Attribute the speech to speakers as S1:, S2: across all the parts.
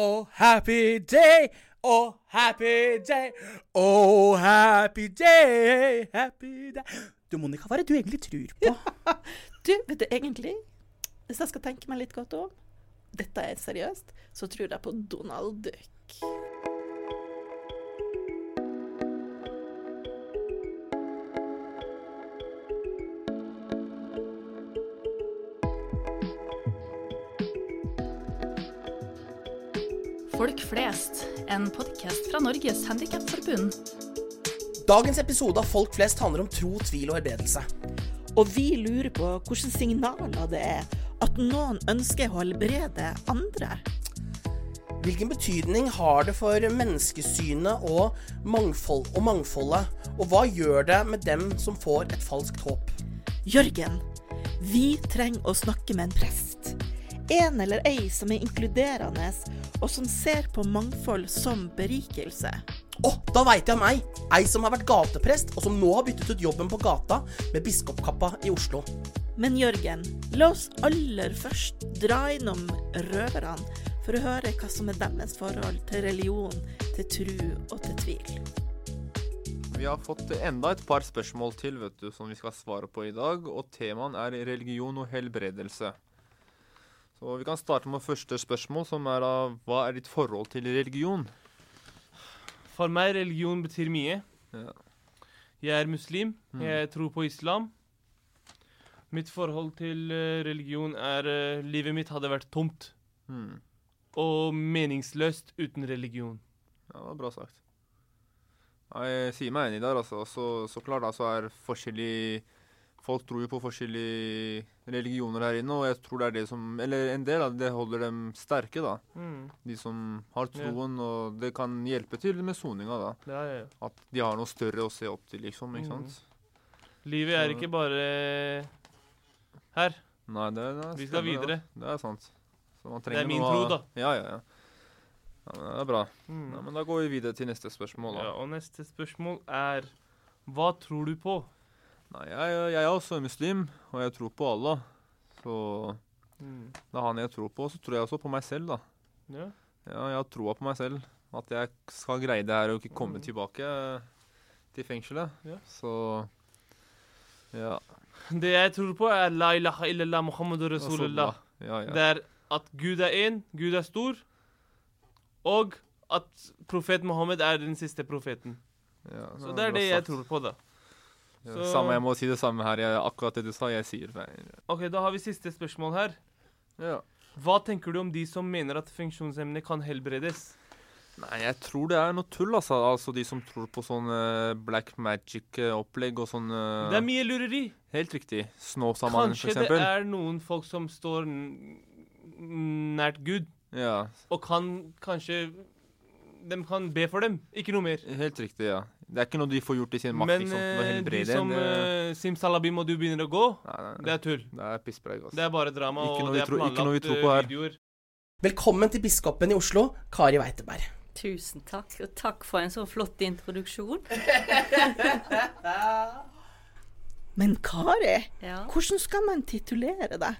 S1: Oh, happy day. Oh, happy day. Oh, happy day. Happy day. Du, Monica, hva er det du egentlig tror på?
S2: Du, vet du egentlig Hvis jeg skal tenke meg litt godt om, dette er seriøst, så tror jeg på Donald Duck. Folk flest, en podkast fra Norges Handikapforbund.
S1: Dagens episode av Folk flest handler om tro, tvil og helbredelse.
S2: Og vi lurer på hvilke signaler det er at noen ønsker å helbrede andre.
S1: Hvilken betydning har det for menneskesynet og, mangfold, og mangfoldet? Og hva gjør det med dem som får et falskt håp?
S2: Jørgen, vi trenger å snakke med en prest. En eller ei som er inkluderende, og som ser på mangfold som berikelse.
S1: Å, da veit jeg om Ei Ei som har vært gateprest, og som nå har byttet ut jobben på gata med biskopkappa i Oslo.
S2: Men Jørgen, la oss aller først dra innom røverne for å høre hva som er deres forhold til religion, til tru og til tvil.
S3: Vi har fått enda et par spørsmål til vet du, som vi skal svare på i dag. Og temaen er religion og helbredelse. Så Vi kan starte med første spørsmål, som er da Hva er ditt forhold til religion?
S4: For meg religion betyr mye.
S3: Ja.
S4: Jeg er muslim.
S3: Mm.
S4: Jeg tror på islam. Mitt forhold til eh, religion er eh, Livet mitt hadde vært tomt
S3: Mm.
S4: og meningsløst uten religion.
S3: Ja, det var bra sagt. Ja, Jeg sier meg enig der, altså. Så, så klart altså er forskjellig Folk tror jo på forskjellige religioner her inne, og jeg tror det er det som Eller en del av det holder dem sterke, da.
S4: Mm.
S3: De som har troen, og det kan hjelpe til med soninga, da.
S4: Ja, ja, ja.
S3: At de har noe større å se opp til, liksom. ikke
S4: Mm.
S3: sant?
S4: Livet er ikke bare her.
S3: Nei, det, det
S4: Vi skal
S3: stemmer,
S4: videre.
S3: Ja. Det er sant. Så man
S4: Det er min tro, da.
S3: Ja, ja, ja. ja men det er bra.
S4: Mm.
S3: Ja, men da går vi videre til neste spørsmål. da.
S4: Ja, og neste spørsmål er Hva tror du på?
S3: Nei, jeg, jeg er også muslim, og jeg tror på Allah. Så
S4: Mm.
S3: det er han jeg tror på. Så tror jeg også på meg selv, da.
S4: Ja.
S3: Ja, jeg har troa på meg selv. At jeg skal greie det her og ikke komme
S4: Mm.
S3: tilbake til fengselet.
S4: Ja.
S3: Så ja.
S4: Det jeg tror på, er la ilaha illallah muhammadur rasulullah.
S3: Ja, ja.
S4: Det er at Gud er én, Gud er stor, og at profet Mohammed er den siste profeten.
S3: ja,
S4: Så det er det jeg tror på, da. Så-
S3: Samme, jeg må si det samme her. Jeg, akkurat det du sa, jeg sier feil.
S4: Ok, Da har vi siste spørsmål her.
S3: Ja.
S4: Hva tenker du om de som mener at funksjonshemmede kan helbredes?
S3: Nei, jeg tror det er noe tull, altså. Altså De som tror på sånn eh, black magic-opplegg og sånn eh,
S4: Det er mye lureri.
S3: Helt riktig. Snåsamannen, for
S4: Kanskje det er noen folk som står nært Gud,
S3: Ja,
S4: og kan kanskje De kan be for dem, ikke noe mer.
S3: helt riktig, ja. Det er ikke noe de får gjort i sin makt,
S4: Men
S3: liksom,
S4: de som
S3: en, eh,
S4: uh, simsalabim og du begynner å gå,
S3: Nei, nei,
S4: det er tull.
S3: Det er pisspreik, altså.
S4: Det er bare drama,
S3: Ikke noe
S4: og
S3: vi
S4: det er
S3: tror- ikke noe vi
S4: planlagt
S3: tror på her.
S4: videoer.
S1: Velkommen til biskopen i Oslo, Kari Weiteberg.
S5: Tusen takk, og takk for en så flott introduksjon.
S2: Men Kari,
S5: Ja.
S2: hvordan skal man titulere deg?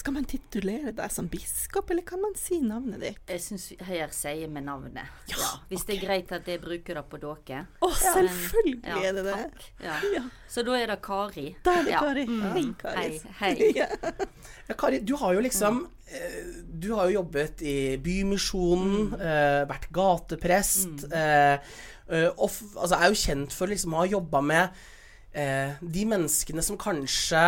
S2: Skal man titulere deg som biskop, eller kan man si navnet ditt?
S5: Jeg syns her sier vi navnet. Ja, Hvis det er greit at jeg bruker det på dere.
S2: Å, selvfølgelig
S5: Ja,
S2: er det det.
S5: Ja.
S2: Ja.
S5: Så da er det Kari.
S2: Da er det
S5: Ja.
S2: Kari.
S5: Mm.
S2: Hei, Kari.
S5: Hei, hei.
S2: Ja.
S1: Ja, Kari, du har jo liksom eh, Du har jo jobbet i Bymisjonen, mm. vært gateprest. eh, eh, og altså, er jo kjent for liksom å ha jobba med eh, de menneskene som kanskje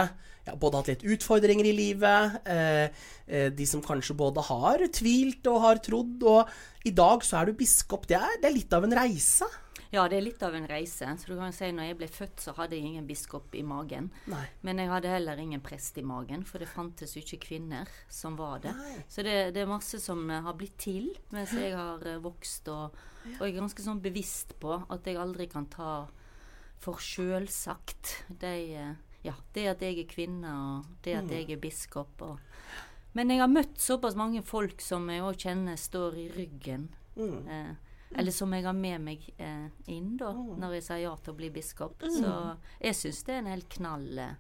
S1: ja, både hatt litt utfordringer i livet, eh, eh, de som kanskje både har tvilt og har trodd, og i dag så er du biskop. Det er, det er litt av en reise.
S5: Ja, det er litt av en reise. Så du kan si når jeg ble født, så hadde jeg ingen biskop i magen.
S1: Nei.
S5: Men jeg hadde heller ingen prest i magen, for det fantes jo ikke kvinner som var det.
S1: Nei.
S5: Så det, det er masse som eh, har blitt til mens jeg har eh, vokst, og, og jeg er ganske sånn bevisst på at jeg aldri kan ta for sjølsagt de, ja, det at jeg er kvinne, og det at jeg er biskop. Og. Men jeg har møtt såpass mange folk som jeg òg kjenner står i ryggen.
S1: Mm.
S5: Eh, eller som jeg har med meg eh, inn da, når jeg sier ja til å bli biskop. Så jeg syns det er en helt knall eh,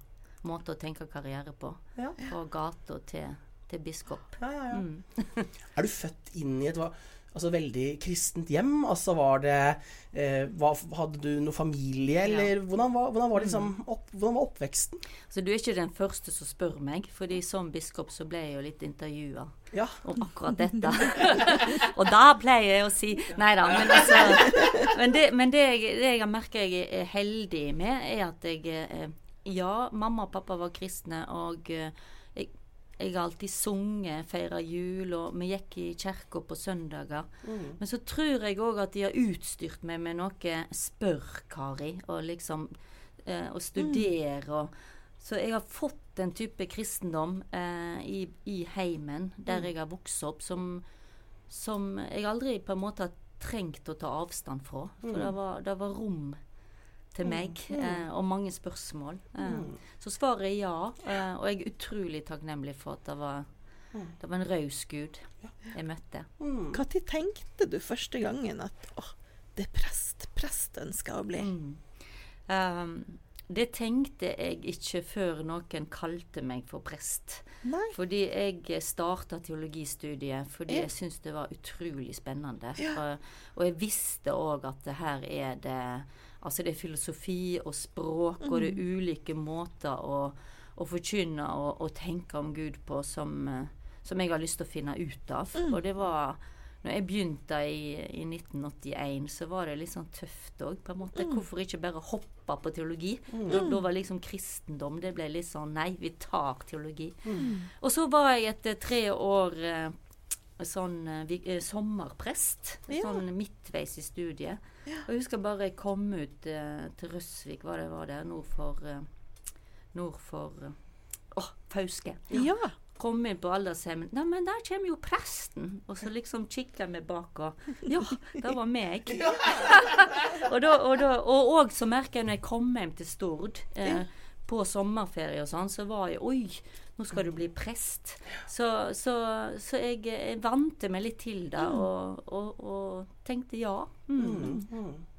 S5: måte å tenke karriere på.
S1: Ja.
S5: Fra gata til, til biskop.
S1: Ja, ja, ja.
S5: Mm.
S1: Er du født inn i et hva- altså, veldig kristent hjem? Altså var det eh, var, Hadde du noe familie, eller hvordan, var, hvordan, var liksom opp, hvordan var oppveksten?
S5: Så du er ikke den første som spør meg, fordi som biskop så ble jeg jo litt intervjua
S1: Ja.
S5: om akkurat dette. og da pleier jeg å si Nei da, men altså Men det, men det, jeg, det jeg merka jeg er heldig med, er at jeg eh, Ja, mamma og pappa var kristne, og eh, jeg, har alltid sunget, feira jul, og vi gikk i kirka på søndager. Men så tror jeg òg at de har utstyrt meg med noe Spør, Kari, og liksom eh, Og studere og Så jeg har fått en type kristendom eh, i, i heimen der jeg har vokst opp, som, som jeg aldri på en måte har trengt å ta avstand fra. For det, var, det var rom til meg, eh, og mange spørsmål. Eh, Så svaret er ja, eh, og jeg er utrolig takknemlig for at det var, det var en raus Gud jeg møtte.
S1: Mm.
S2: Når tenkte du første gangen at åh, det er prest, prest ønsker jeg å bli?
S5: Mm. Um, det tenkte jeg ikke før noen kalte meg for prest.
S2: Nei.
S5: Fordi jeg starta teologistudiet fordi
S2: Ja.
S5: jeg syntes det var utrolig spennende.
S2: Ja.
S5: Og, og jeg visste òg at det her er det Altså det er filosofi og språk, og det er
S2: Mm.
S5: ulike måter å, å forkynne og, og tenke om Gud på som, eh, som jeg har lyst til å finne ut av.
S2: Mm.
S5: Og det var når jeg begynte i, i 1981, så var det litt sånn tøft òg, på en måte. Hvorfor ikke bare hoppe på teologi? Da, da var liksom kristendom Det ble litt sånn Nei, vi tar teologi. Og så var jeg etter tre år eh, sånn eh, vi- eh, sommerprest.
S2: Ja.
S5: Sånn midtveis i studiet. Og jeg husker bare jeg kom ut eh, til Røsvik, hva det var der, nord for eh, Nord for eh, Åh, Fauske
S2: Ja.
S5: kom inn på aldershjemmet. Nei, men der kommer jo presten. Og så liksom kikker meg bak og Ja, det var meg. og, da, og, da, og og så merker jeg når jeg kom hjem til Stord eh, på sommerferie og sånn, så var jeg Oi, nå skal du bli prest. Så, så, så jeg, jeg vante meg litt til det, og, og, og tenkte ja. Mm.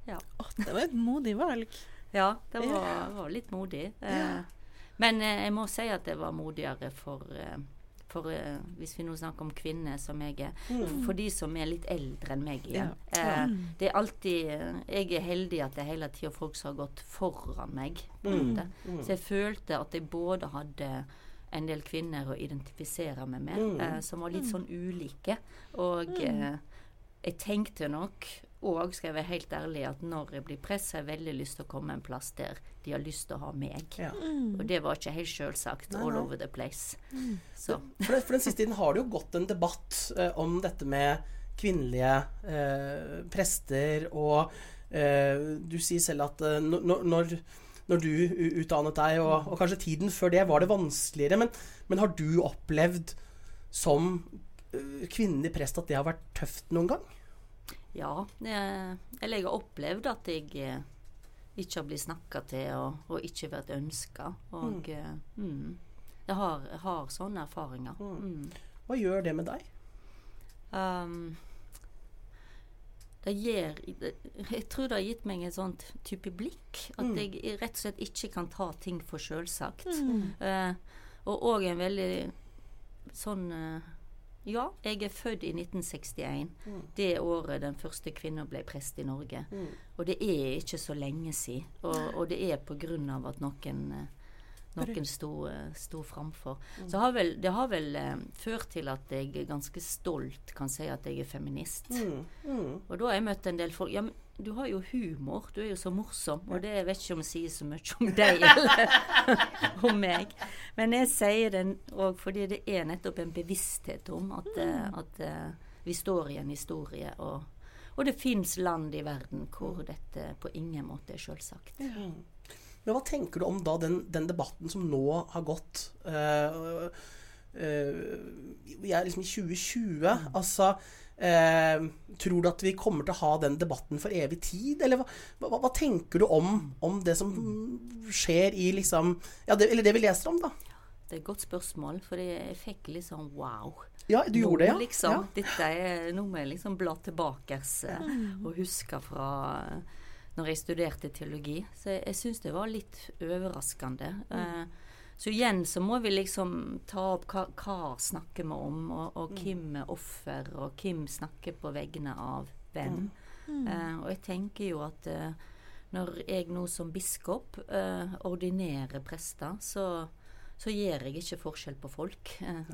S5: Ja.
S2: Åh, det var et modig valg.
S5: Ja, det var, var litt modig. Eh, men eh, jeg må si at det var modigere for, eh, for uh, Hvis vi nå snakker om kvinner som jeg er. For de som er litt eldre enn meg igjen. Eh, det er alltid Jeg er heldig at det er hele tida folk som har gått foran meg. Mm. måte. Så jeg følte at jeg både hadde en del kvinner å identifisere meg med, eh, som var litt sånn ulike. Og eh, jeg tenkte nok, og skal jeg være helt ærlig, at når jeg blir prest, har jeg veldig lyst til å komme en plass der de har lyst til å ha meg.
S1: Ja.
S5: Og det var ikke helt selvsagt all over the place. Så
S1: For, den, for den siste tiden har det jo gått en debatt eh, om dette med kvinnelige eh, prester, og eh, du sier selv at eh, når, når, når du utdannet deg, og, og kanskje tiden før det, var det vanskeligere. Men, men har du opplevd som eh, kvinnelig prest at det har vært tøft noen gang?
S5: ja. jeg, Eller jeg har opplevd at jeg eh, ikke har blitt snakka til, og, og ikke vært ønska. Og mm. mm, jeg, har, jeg har sånne erfaringer. Mm.
S1: Hva gjør det med deg?
S5: Um, det gir Jeg tror det har gitt meg en sånn type blikk. At jeg rett og slett ikke kan ta ting for sjølsagt. Eh, og òg en veldig sånn uh, Ja, jeg er født i 1961. Det året den første kvinna ble prest i Norge. Og det er ikke så lenge siden. Og, og det er på grunn av at noen eh, noen sto, eh, sto framfor. Så har vel, det har vel eh, ført til at jeg ganske stolt kan si at jeg er feminist. Og da har jeg møtt en del folk Ja, men du har jo humor. Du er jo så morsom. Og det vet ikke om jeg sier så mye om deg eller om meg. Men jeg sier det òg fordi det er nettopp en bevissthet om at, eh, at eh, vi står i en historie. Og, og det fins land i verden hvor dette på ingen måte er sjølsagt.
S1: Men hva tenker du om da den, den debatten som nå har gått eh, uh, Vi er liksom i 2020. Altså eh, Tror du at vi kommer til å ha den debatten for evig tid? Eller hva, hva, hva tenker du om, om det som skjer i liksom ja, det, Eller det vi leser om, da?
S5: Det er et godt spørsmål, for jeg fikk litt sånn wow.
S1: Ja, du gjorde det, ja.
S5: Liksom,
S1: ja.
S5: Dette er noe med liksom bla tilbake eh, og huske fra eh, når jeg studerte teologi. Så jeg, jeg syns det var litt overraskende. Mm. så igjen så må vi liksom ta opp hva, hva snakker vi om, og, og hvem er offer, og hvem snakker på vegne av hvem. Eh, og jeg tenker jo at uh, når jeg nå som biskop uh, ordinerer prester, så, så gjør jeg ikke forskjell på folk. Eh,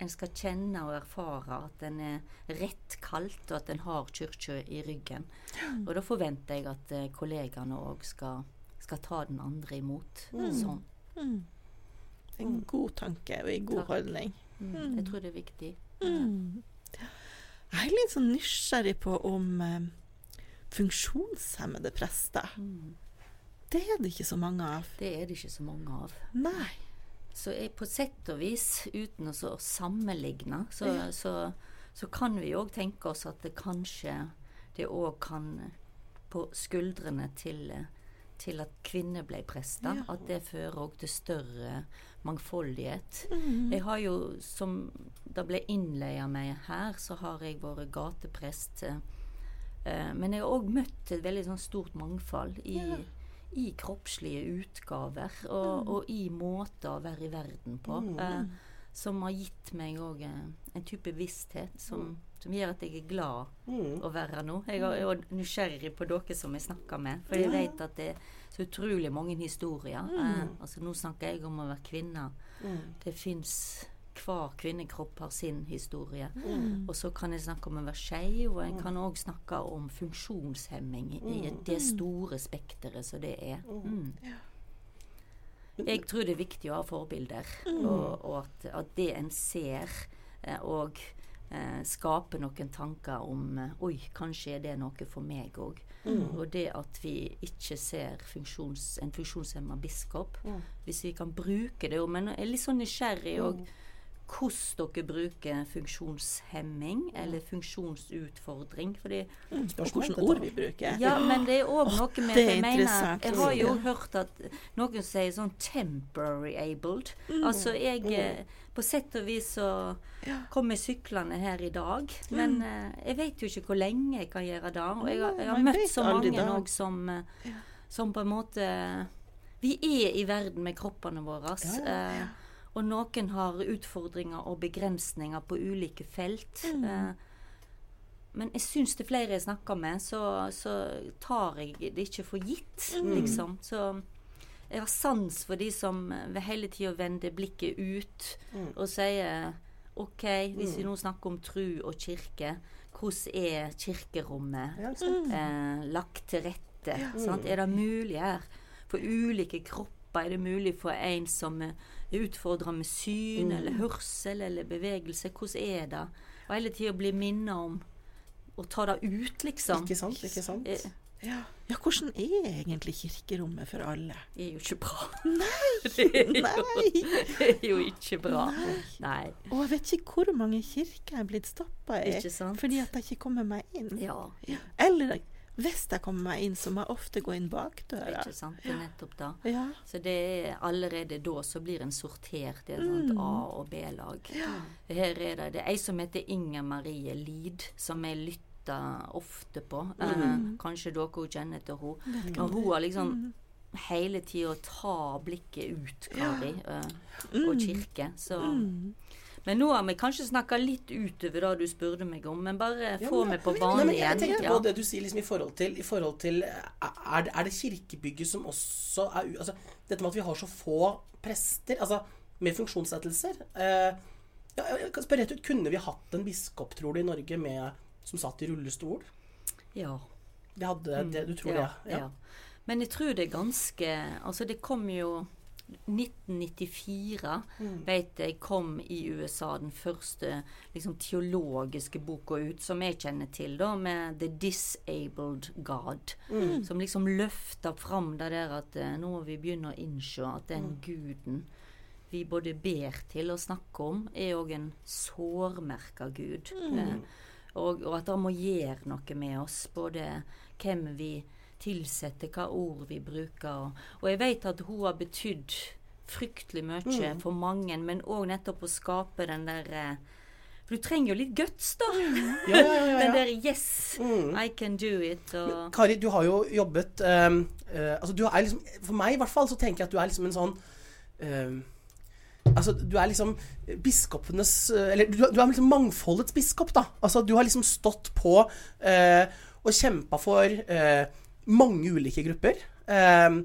S5: en skal kjenne og erfare at en er rett kalt, og at en har kirka i ryggen. Og da forventer jeg at eh, kollegaene òg skal, skal ta den andre imot sånn.
S2: Mm. En god tanke og en god
S5: Takk.
S2: holdning.
S5: Mm. Jeg tror det er viktig.
S2: Mm. Jeg er litt sånn nysgjerrig på om eh, funksjonshemmede prester.
S5: Mm.
S2: Det er det ikke så mange av.
S5: Det er det ikke så mange av.
S2: Nei.
S5: Så jeg, på sett og vis, uten å sammenligne, så,
S2: Ja.
S5: så, så kan vi òg tenke oss at det kanskje det òg kan på skuldrene til, til at kvinner ble prester,
S2: Ja.
S5: at det fører òg til større mangfoldighet.
S2: Mm.
S5: Jeg har jo, som det ble innleia meg her, så har jeg vært gateprest. Eh, men jeg har òg møtt et veldig sånn stort mangfold i, i kroppslige utgaver og, og i måter å være i verden på. Eh, som har gitt meg òg en type bevissthet som, som gjør at jeg er glad
S1: Mm.
S5: å være nå. Jeg er òg nysgjerrig på dere som jeg snakker med, for jeg vet at det er så utrolig mange historier. Eh, altså Nå snakker jeg om å være kvinne. Det fins Hver kvinnekropp har sin historie. Og så kan jeg snakke om å være skeiv, og jeg kan òg snakke om funksjonshemming i i det store spekteret som det er. Mm. Jeg tror det er viktig å ha forbilder, og, og at, at det en ser, eh, og eh, skaper noen tanker om eh, Oi, kanskje er det noe for meg òg. Og det at vi ikke ser funksjons, en funksjonshemma biskop, hvis vi kan bruke det. Men jeg er litt sånn nysgjerrig òg hvordan dere bruker funksjonshemming eller funksjonsutfordring. fordi
S2: Hvilke ord vi bruker.
S5: ja, men det er òg noe med jeg mener. Jeg har jo hørt at noen sier sånn 'temporary abled'.
S2: Mm.
S5: Altså jeg eh, På sett og vis så kommer syklende her i dag, men eh, jeg vet jo ikke hvor lenge jeg kan gjøre det. Og jeg, har- jeg har møtt så mange òg som, eh, som på en måte Vi er i verden med kroppene våre. eh, og noen har utfordringer og begrensninger på ulike felt.
S2: Mm.
S5: Eh, men jeg syns det er flere jeg snakker med, så, så tar jeg det ikke for gitt,
S2: Mm.
S5: liksom. Så jeg har sans for de som hele tida vender blikket ut
S2: Mm.
S5: og sier OK, hvis vi nå snakker om tru og kirke, hvordan er kirkerommet
S1: Ja,
S5: eh, lagt til rette? Sant? Er det mulig her? For ulike kropper er det mulig for en som utfordra med syn eller hørsel eller bevegelse. Hvordan er det? Og hele tida bli minnet om å ta det ut, liksom.
S1: Ikke sant? Ikke sant?
S5: Eh,
S2: Ja. ja, hvordan er egentlig kirkerommet for alle?
S5: Det er jo ikke bra. det, er jo,
S2: Nei!
S5: det er jo ikke bra. Nei.
S2: Og jeg vet ikke hvor mange kirker jeg er blitt stoppa i fordi at jeg ikke kommer meg inn.
S5: Ja,
S2: Eller hvis jeg kommer meg inn, så må jeg ofte gå inn bakdøra.
S5: ikke sant. Det er nettopp da.
S2: Ja.
S5: Så det er allerede da så blir en sortert i et sånt A- og B-lag. Her er det, det er ei som heter Inger Marie Lid, som jeg lytter ofte på. Eh, kanskje dere kjenner til henne. Men hun har liksom hele tida ta blikket ut, Kari, eh, og kirke. Så Men nå har vi kanskje snakka litt utover det du spurte meg om, men bare
S1: Ja,
S5: få meg på banen
S1: igjen. jeg tenkte
S5: Ja.
S1: på det du sier liksom i forhold til, i forhold til er, det, er det kirkebygget som også er altså, Dette med at vi har så få prester altså, med funksjonsnedsettelser eh, ja, Jeg kan spørre rett ut, Kunne vi hatt en biskop, tror du, i Norge med, som satt i rullestol?
S5: ja.
S1: Vi hadde det, Du tror
S5: Mm. ja,
S1: det?
S5: Ja. Men jeg tror det er ganske Altså, det kom jo 1994
S1: Mm.
S5: vet jeg kom i USA den første liksom, teologiske boka ut, som jeg kjenner til, da, med The Disabled God.
S1: Mm.
S5: Som liksom løfta fram det der at eh, nå må vi begynne å innse at den
S1: Mm.
S5: guden vi både ber til og snakker om, er òg en sårmerka gud. Eh, og, og at det må gjøre noe med oss, både hvem vi tilsetter, hva ord vi bruker. Og, og jeg vet at hun har betydd fryktelig mye for mange, men òg nettopp å skape den der eh, For du trenger jo litt guts, da.
S1: Ja, ja, ja,
S5: Den der 'yes, I can do it'. Og
S1: Kari, du har jo jobbet um, uh, altså du er liksom, For meg i hvert fall så tenker jeg at du er liksom en sånn um, Altså, du er liksom biskopenes eh, Eller du, du er liksom mangfoldets biskop, da. Altså, du har liksom stått på eh, og kjempa for eh, mange ulike grupper. Eh,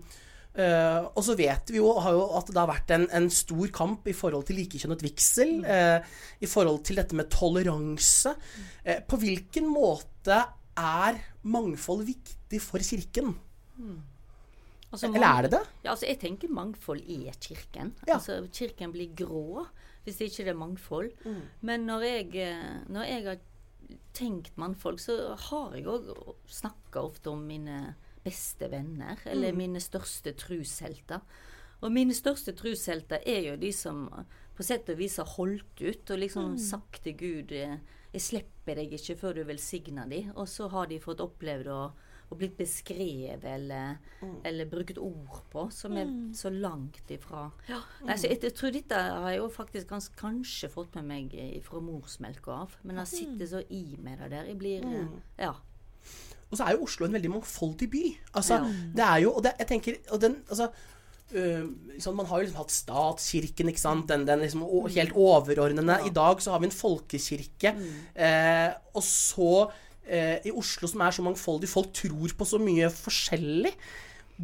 S1: Uh, og så vet vi jo, har jo at det har vært en, en stor kamp i forhold til likekjønnet vigsel. Uh, I forhold til dette med toleranse. Uh, på hvilken måte er mangfold viktig for Kirken?
S5: Altså,
S1: Eller er det det?
S5: Ja, altså jeg tenker mangfold er kirken.
S1: Ja.
S5: Altså Kirken blir grå hvis det ikke er mangfold.
S1: Mm.
S5: Men når jeg, eh, når jeg har tenkt mangfold, så har jeg òg snakka ofte om mine beste venner, eller
S1: Mm.
S5: mine største trushelter. Og mine største trushelter er jo de som på sett og vis har holdt ut og liksom
S1: Mm.
S5: sagt til Gud eh, Jeg slipper deg ikke før du velsigner dem. Og så har de fått opplevd å, å blitt beskrevet eller,
S1: Mm.
S5: eller brukt ord på som er så langt ifra Nei, så jeg, jeg tror dette har jeg jo faktisk gans, kanskje fått med meg eh, fra morsmelka av. Men jeg sitter så i meg det der. Jeg blir eh, Ja.
S1: Og så er jo Oslo en veldig mangfoldig by. Altså,
S5: Ja.
S1: det er jo Og det, jeg tenker og den, altså, øh, sånn, Man har jo liksom hatt statskirken, ikke sant. Den, den liksom helt overordnede. I dag så har vi en folkekirke. Eh, og så i Oslo, som er så mangfoldig, folk tror på så mye forskjellig.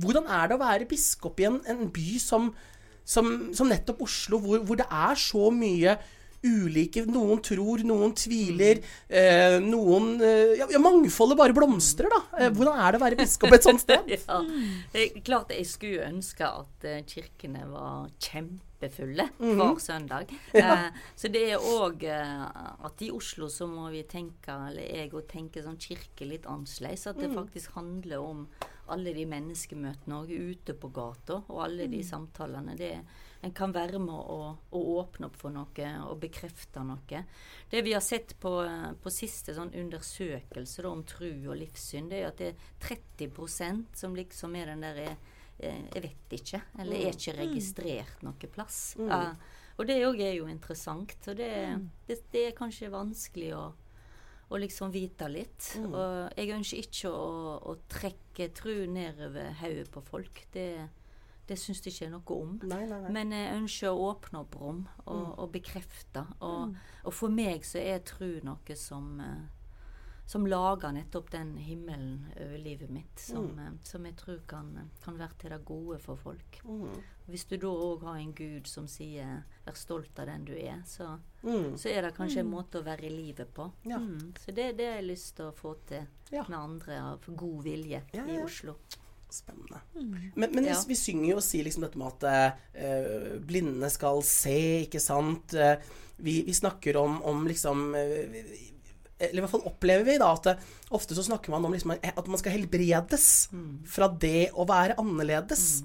S1: Hvordan er det å være biskop i en, en by som, som, som nettopp Oslo, hvor, hvor det er så mye ulike Noen tror, noen tviler. Eh, noen eh, ja, ja, Mangfoldet bare blomstrer, da. Eh, hvordan er det å være biskop et sånt sted?
S5: ja. Det er klart jeg skulle ønske at eh, kirkene var kjempefulle hver søndag. Eh, så det er òg at i Oslo så må vi tenke, eller jeg òg tenker sånn kirke litt annerledes. At det faktisk handler om alle de menneskemøtene òg ute på gata, og alle de samtalene. Det, en kan være med å, å åpne opp for noe og bekrefte noe. Det vi har sett på, eh, på siste sånn undersøkelse da, om tru og livssyn, det er at det er 30% som liksom er den der eh, Jeg vet ikke. Eller er ikke registrert noe plass. Ja, og det òg er jo interessant. Og det, det, det er kanskje vanskelig å å liksom vite litt. Og jeg ønsker ikke å, å trekke tru nedover hodet på folk. Det, det syns jeg ikke er noe om.
S1: Nei, nei, nei.
S5: Men jeg ønsker å åpne opp rom og, og bekrefte. Og, og for meg så er tru noe som eh, som lager nettopp den himmelen over livet mitt, som, eh, som jeg tror kan, kan være til det gode for folk. Hvis du da òg har en Gud som sier 'vær stolt av den du er', så,
S1: Mm.
S5: så er det kanskje en måte å være i livet på.
S1: Ja.
S5: Mm. Så det, det har jeg lyst til å få til
S1: Ja.
S5: med andre av god vilje
S1: Ja,
S5: i. Oslo.
S1: Spennende. Men, men vi, vi synger jo og sier liksom dette med at uh, blinde skal se, ikke sant. Uh, vi, vi snakker om, om liksom eh, Eller i hvert fall opplever vi da at ofte så snakker man om liksom at man skal helbredes fra det å være annerledes.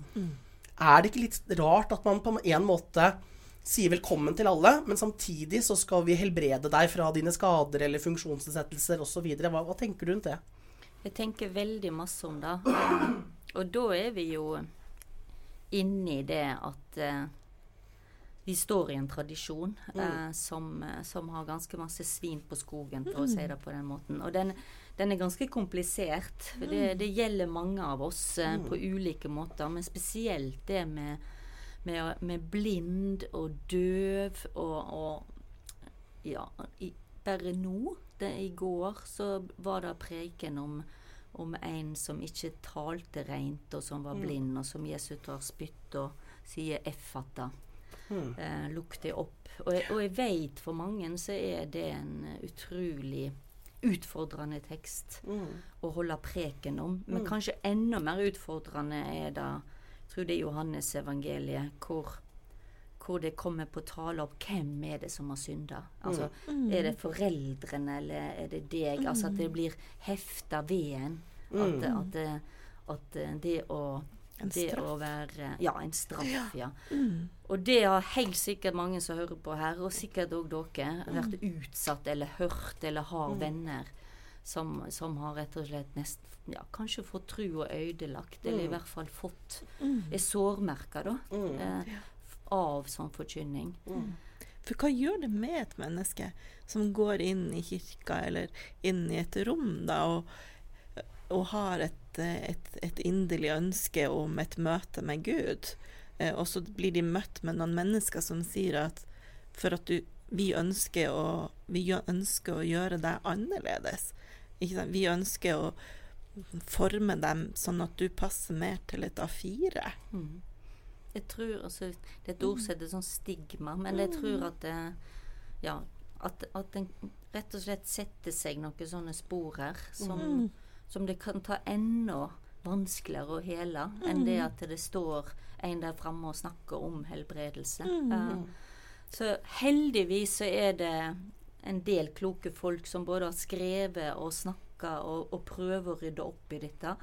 S1: Er det ikke litt rart at man på en måte sier velkommen til alle, men samtidig så skal vi helbrede deg fra dine skader eller funksjonsnedsettelser osv. Hva, hva tenker du rundt det?
S5: Jeg tenker veldig masse om det. Og da er vi jo inne i det at eh, vi står i en tradisjon eh, som, eh, som har ganske masse svin på skogen, for å si det på den måten. Og den, den er ganske komplisert. Det, det gjelder mange av oss eh, på ulike måter, men spesielt det med, med, med blind og døv og, og ja, i, bare nå, det, i går, så var det preken om, om en som ikke talte rent, og som var blind, og som Jesus tar spytt og sier 'effata'. Eh, Lukk det opp. Og jeg, og jeg vet for mange så er det en utrolig utfordrende tekst å holde preken om. Men kanskje enda mer utfordrende er det jeg tror det er Johannes evangeliet, hvor, hvor det kommer på tale opp hvem er det som har synda. Altså, Er det foreldrene, eller er det deg? Altså at det blir hefta ved en. At, at, det- at det å
S2: En
S5: det
S2: straff.
S5: å være Ja, en straff, ja. Og det har helt sikkert mange som hører på her, og sikkert òg dere, vært utsatt eller hørt eller har venner som, som har rett og slett nest, ja, kanskje fått tru og ødelagt, eller i hvert fall fått er sårmerka, da, eh, av sånn forkynning.
S2: For hva gjør det med et menneske som går inn i kirka eller inn i et rom da, og, og har et, et, et inderlig ønske om et møte med Gud, Eh, og så blir de møtt med noen mennesker som sier at for at du vi ønsker å, vi ønsker å gjøre deg annerledes. Vi ønsker å forme dem sånn at du passer mer til et A4.
S5: Mm. Jeg tror altså, Det er et ord som heter sånn stigma, men jeg tror at det, ja, at, at en rett og slett setter seg noen sånne spor her som, som det kan ta enda vanskeligere å hele enn det at det står en der framme og snakker om helbredelse. Ja. Så heldigvis så er det en del kloke folk som både har skrevet og snakka og, og prøver å rydde opp i dette.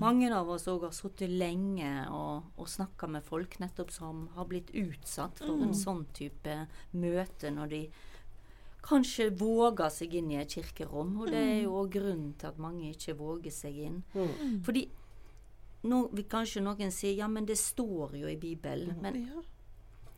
S5: Mange av oss òg har sittet lenge og, og snakka med folk nettopp som har blitt utsatt for en sånn type møte når de kanskje våger seg inn i et kirkerom. Og det er jo også grunnen til at mange ikke våger seg inn. Fordi nå vil kanskje noen si ja, men det står jo i Bibelen. Men
S2: Ja.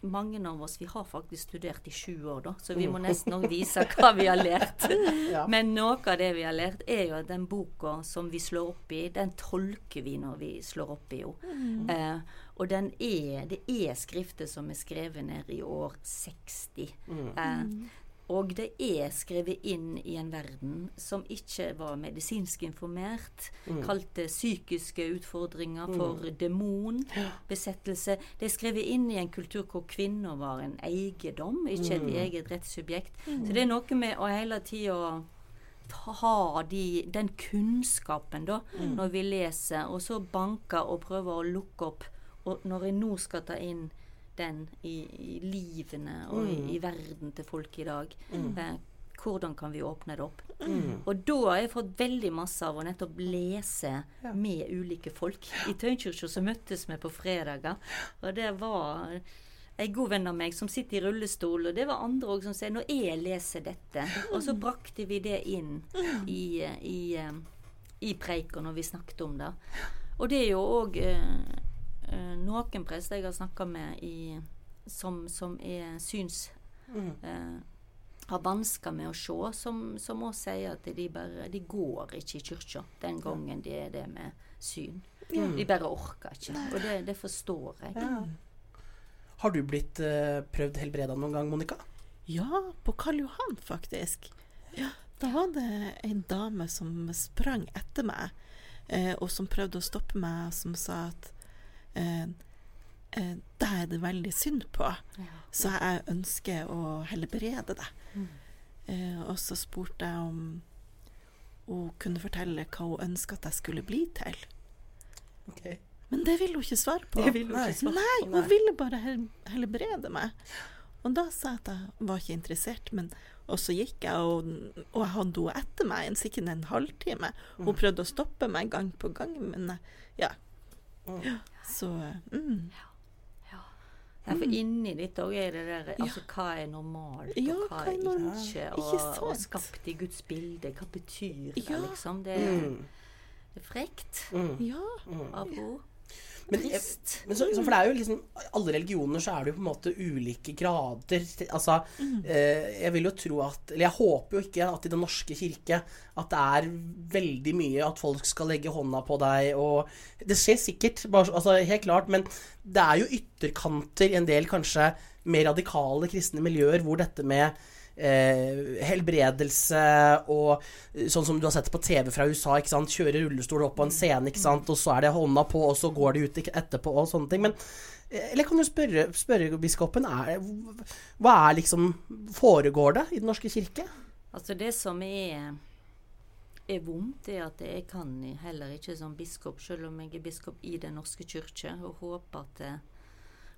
S5: mange av oss vi har faktisk studert i sju år, da, så vi må nesten òg vise hva vi har lært.
S1: Ja.
S5: Men noe av det vi har lært, er jo at den boka som vi slår opp i, den tolker vi når vi slår opp i henne. Eh, og den er, det er skrifter som er skrevet ned i år 60. Eh, og det er skrevet inn i en verden som ikke var medisinsk informert. Mm. Kalte psykiske utfordringer for demonbesettelse. Det er skrevet inn i en kultur hvor kvinner var en eiendom, ikke et eget rettssubjekt. Så det er noe med å hele tida ha de, den kunnskapen da, når vi leser, og så banke og prøve å lukke opp. Og når jeg nå skal ta inn den i, i livene og i, i verden til folk i dag, eh, hvordan kan vi åpne det opp? Og da har jeg fått veldig masse av å nettopp lese med ulike folk. I Tøyenkirka så møttes vi på fredager, og det var en god venn av meg som sitter i rullestol, og det var andre òg som sier 'når jeg leser dette', og så brakte vi det inn i, i, eh, i preika når vi snakket om det. Og det er jo òg eh, noen prester jeg har snakka med i, som, som er syns... Eh, har vansker med å se, som, som også sier at de bare De går ikke i kirka den gangen det er det med syn. De bare orker ikke. Og det, det forstår jeg.
S1: Har du blitt uh, prøvd helbreda noen gang, Monica?
S2: Ja, på Karl Johan, faktisk. Ja, da var det en dame som sprang etter meg, eh, og som prøvde å stoppe meg, som sa at eh, eh, deg er det veldig synd på, så jeg ønsker å helbrede deg. Eh, og så spurte jeg om hun kunne fortelle hva hun ønska at jeg skulle bli til.
S1: Okay.
S2: Men det ville hun ikke svare på.
S1: Ville hun ikke svare
S2: Nei, hun
S1: nei.
S2: ville bare helbrede meg. Og da sa jeg at jeg var ikke interessert, men og så gikk jeg, og, og jeg hadde henne etter meg en, sikkert en halvtime. Hun
S1: Mm.
S2: prøvde å stoppe meg gang på gang, men jeg- ja. Ja. Så mm.
S5: Nei, for inni ditt òg er det der Altså, hva er normalt,
S2: Ja,
S5: og hva
S2: hva er normalt?
S5: ikke?
S2: Ikke
S5: Og, og skapt i Guds bilde. Hva betyr det,
S2: Ja.
S5: liksom? Det er,
S1: Mm.
S5: det er frekt
S2: mm.
S5: av henne.
S1: Men, jeg, men så, for det er jo liksom alle religioner så er det jo på en måte ulike grader. Altså, eh, jeg vil jo tro at Eller jeg håper jo ikke at i Den norske kirke at det er veldig mye at folk skal legge hånda på deg og Det skjer sikkert, bare, altså, helt klart, men det er jo ytterkanter i en del kanskje mer radikale kristne miljøer hvor dette med eh, helbredelse og eh, sånn som du har sett på TV fra USA, ikke sant? kjøre rullestol opp på en scene, ikke sant? og så er det hånda på, og så går de ut etterpå, og sånne ting. Men eh, eller kan du spørre, spørre biskopen er, Hva er liksom Foregår det i Den norske kirke?
S5: Altså, det som er er vondt, er at jeg kan heller ikke som biskop, selv om jeg er biskop i Den norske kirke, og håper at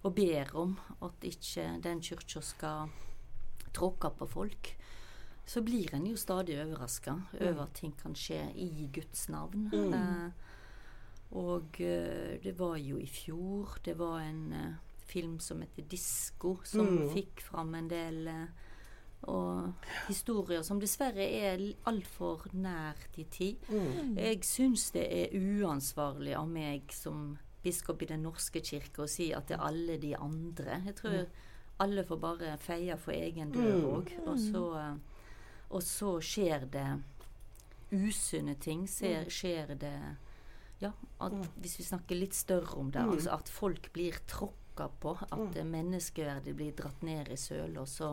S5: og ber om at ikke den kirka skal tråkke på folk, så blir en jo stadig overraska over at ting kan skje i Guds navn. Eh, og eh, det var jo i fjor Det var en eh, film som heter 'Disko', som fikk fram en del eh, og historier som dessverre er altfor nært i tid. Jeg syns det er uansvarlig av meg som biskop i Den norske kirke å si at det er alle de andre. Jeg tror alle får bare feie for egen dør òg. Og, så, eh, og så skjer det usunne ting. Ser, skjer det Ja, at hvis vi snakker litt større om det, altså at folk blir tråkka på. At menneskeverdet blir dratt ned i søla. Så,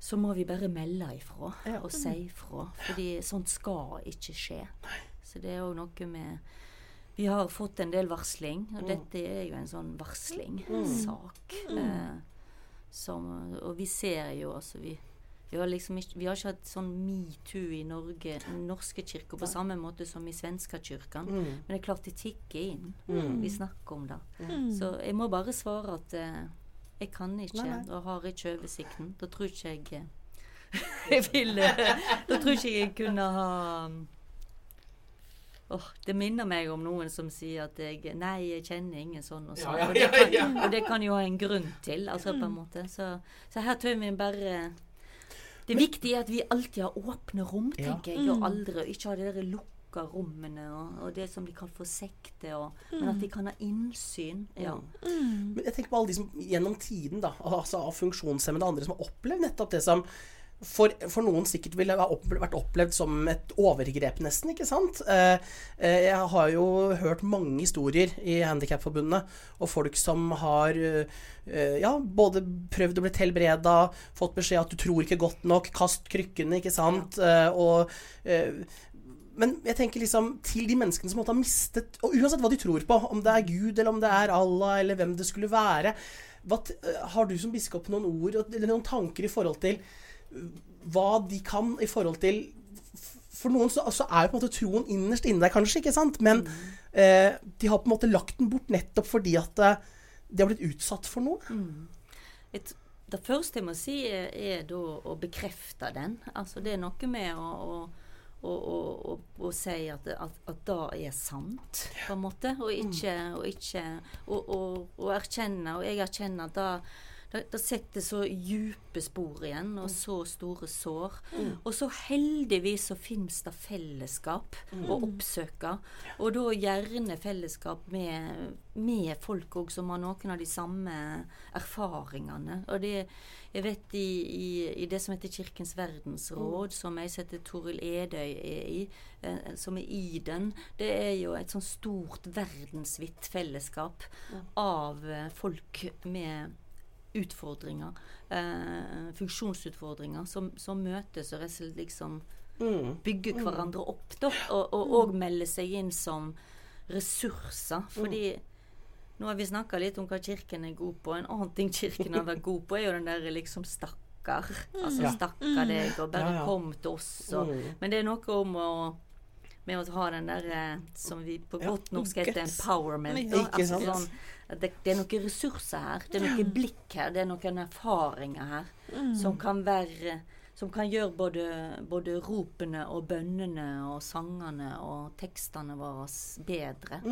S5: så må vi bare melde ifra
S1: Ja.
S5: og si ifra. Fordi sånt skal ikke skje. Så det er òg noe med Vi har fått en del varsling, og dette er jo en sånn varslingssak. Eh, som, og vi ser jo altså vi, vi har liksom ikke, vi har ikke hatt sånn metoo i Norge, norske kirker på samme måte som i svenska Mm. Men det er klart det tikker inn. Vi snakker om det. Så jeg må bare svare at eh, jeg kan ikke,
S1: Nei, nei.
S5: og har ikke oversikten. Da tror ikke jeg eh, jeg vil eh, Da tror ikke jeg kunne ha Åh, Det minner meg om noen som sier at jeg Nei, jeg kjenner ingen sånn og sånn.
S1: Ja, ja,
S5: og, det
S1: ja,
S5: kan, og det kan jo ha en grunn til, altså på en måte. Så, så her tør vi bare Det viktige er at vi alltid har åpne rom,
S1: Ja.
S5: tenker jeg, og aldri ikke ha det der lukka rommene og, og det som de kan få sekte, og, men at de kan ha innsyn. Ja.
S1: Men jeg tenker på alle de som gjennom tiden, da, altså av funksjonshemmede og andre som har opplevd nettopp det som for, for noen sikkert ville vært opplevd som et overgrep, nesten. ikke sant? Eh, eh, jeg har jo hørt mange historier i Handikapforbundet, og folk som har eh, ja, både prøvd å bli helbreda, fått beskjed at du tror ikke godt nok, kast krykkene, ikke sant? Eh, og men jeg tenker liksom til de menneskene som måtte ha mistet Og uansett hva de tror på, om det er Gud eller om det er Allah eller hvem det skulle være hva, Har du som biskop noen ord eller noen tanker i forhold til hva de kan i forhold til For noen så, så er jo på en måte troen innerst inne der, kanskje, ikke sant? Men eh, de har på en måte lagt den bort nettopp fordi at eh, de har blitt utsatt for noe.
S5: Et, det første jeg må si, er, er da å bekrefte den. Altså det er noe med å, å, å, å si at, at, at det er sant, på en måte. Og ikke, og ikke og, og, og erkjenne, og jeg erkjenner at det det, det setter så djupe spor igjen, og så store sår. Og så heldigvis så finnes det fellesskap å oppsøke. Og da gjerne fellesskap med, med folk òg som har noen av de samme erfaringene. Og det, jeg vet i, i, i det som heter Kirkens verdensråd, som jeg setter Toril Edøy er i, eh, som er i den, det er jo et sånn stort verdensvidt fellesskap av eh, folk med utfordringer, eh, funksjonsutfordringer, som, som møtes og liksom bygger hverandre opp, da, og, og, og melder seg inn som ressurser. Fordi nå har vi snakka litt om hva Kirken er god på. En annen ting Kirken har vært god på, er jo den der liksom stakkar. Altså stakkar deg, og bare
S1: Ja, ja.
S5: kom til oss. Og, Men det er noe om å med å ha den der eh, som vi på godt norsk heter empowerment. Da. Sånn, det, det er noen ressurser her. Det er noen blikk her. Det er noen erfaringer her som kan være som kan gjøre både, både ropene og bønnene og sangene og tekstene våre bedre.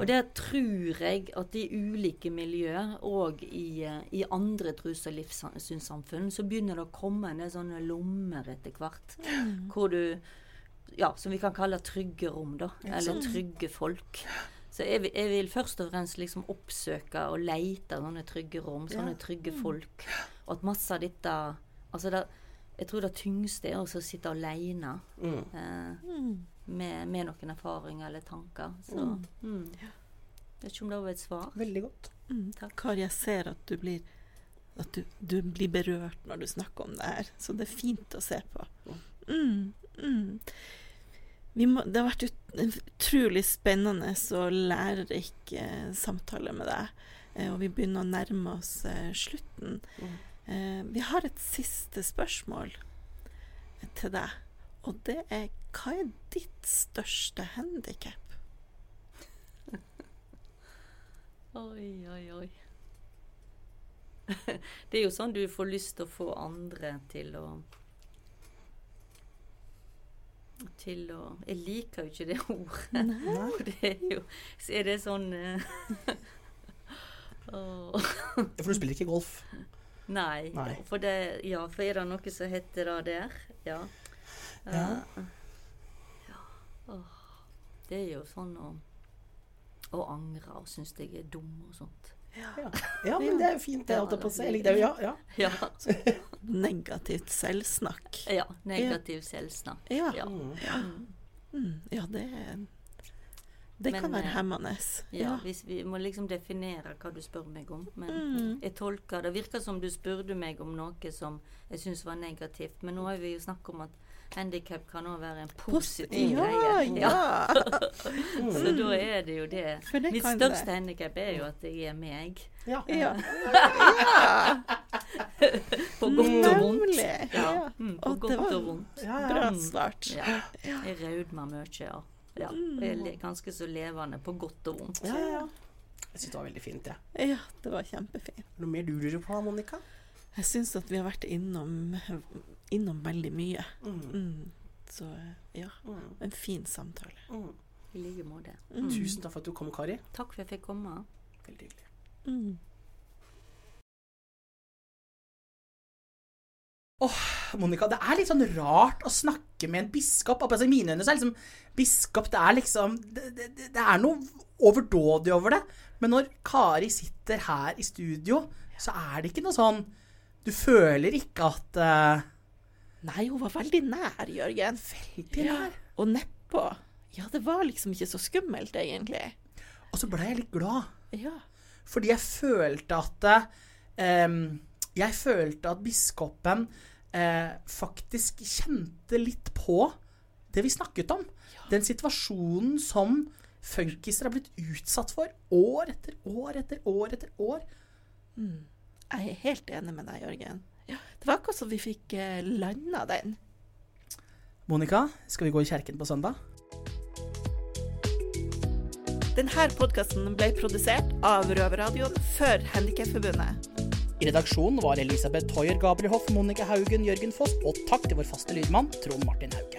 S5: Og der tror jeg at i ulike miljøer og i, eh, i andre trus- og livssynssamfunn så begynner det å komme en del sånne lommer etter hvert. Hvor du ja, som vi kan kalle trygge rom, da. Eller trygge folk. Så jeg, jeg vil først og fremst liksom oppsøke og leite sånne trygge rom, sånne trygge folk. Og at masse av dette Altså, det, jeg tror det tyngste er å sitte alene eh, med, med noen erfaringer eller tanker. Så mm. Vet ikke om det var et svar.
S1: Veldig godt.
S2: Kari, jeg ser at du blir at du, du blir berørt når du snakker om det her, så det er fint å se på. Mm, mm. Vi må, det har vært ut, utrolig spennende og lærerik eh, samtale med deg, eh, og vi begynner å nærme oss eh, slutten. Eh, vi har et siste spørsmål til deg, og det er hva er ditt største handikap?
S5: Oi, oi, oi. Det er jo sånn du får lyst til å få andre til å Til å Jeg liker jo ikke det ordet. Nei. det er jo Så er det sånn åh,
S1: For du spiller ikke golf.
S5: Nei.
S1: Nei.
S5: For det Ja, for er det noe som heter det der? Ja.
S1: Ja.
S5: Eh, ja. Oh. det er jo sånn å å angre og synes jeg er dum og sånt.
S1: Ja. ja, men det er jo fint, det. holdt jeg på å si. Eller det er jo- Ja, ja.
S5: Ja.
S2: Negativt selvsnakk.
S5: Ja, negativ selvsnakk.
S2: Ja.
S5: Ja.
S2: Mm, ja, det Det kan være
S5: eh,
S2: hemmende.
S5: Ja, hvis vi må liksom definere hva du spør meg om. Men
S2: Mm.
S5: jeg tolker Det virker som du spurte meg om noe som jeg syns var negativt. Men nå har vi jo snakket om at handikap kan òg være en positiv
S2: Ja,
S5: greie.
S2: ja.
S5: Så da er det jo det.
S2: Det
S5: Mitt største handikap er jo at jeg er meg.
S1: Ja.
S2: Ja. ja.
S5: På godt og vondt.
S2: Nemlig.
S5: Ja.
S2: Ja.
S5: Mm, på
S2: Og
S5: godt
S2: var
S5: og vondt.
S1: Ja, ja.
S2: Bra
S5: start.
S2: svart.
S5: Ja. Jeg raudmer mye, ja. Ja. Le- ganske så levende på godt og vondt.
S1: Ja, ja, ja. Jeg syns det var veldig fint, jeg. Ja.
S2: Ja, det var kjempefint.
S1: Noe mer du lurer på, Monica?
S2: Jeg syns at vi har vært innom, innom veldig mye.
S1: Mm.
S2: Mm. Så ja,
S1: Mm.
S2: en fin samtale.
S1: Mm.
S5: I like måte.
S2: Mm.
S1: Tusen takk for at du kom, Kari.
S5: Takk for at jeg fikk komme.
S1: Veldig hyggelig.
S2: Mm.
S6: Monica, det er litt sånn rart å snakke med en biskop. Altså, I mine øyne så er liksom biskop Det er liksom Det, det, det er noe overdådig over det. Men når Kari sitter her i studio, så er det ikke noe sånn Du føler ikke at uh,
S2: Nei, hun var veldig nær, Jørgen.
S6: Veldig nær.
S2: Og nedpå. Ja, det var liksom ikke så skummelt, egentlig.
S6: Og så ble jeg litt glad.
S2: Ja.
S6: Fordi jeg følte at eh, Jeg følte at biskopen eh, faktisk kjente litt på det vi snakket om. Den situasjonen som funkiser har blitt utsatt for år etter år etter år etter år.
S2: Jeg er helt enig med deg, Jørgen. Ja, det var akkurat som vi fikk eh, landa den.
S6: Monica, skal vi gå i kjerken på søndag?
S2: Denne podkasten ble produsert av Røverradioen for Handikapforbundet.
S6: I redaksjonen var Elisabeth Hoier Gabrielhoff, Monica Haugen, Jørgen Foss og takk til vår faste lydmann Trond Martin Haug.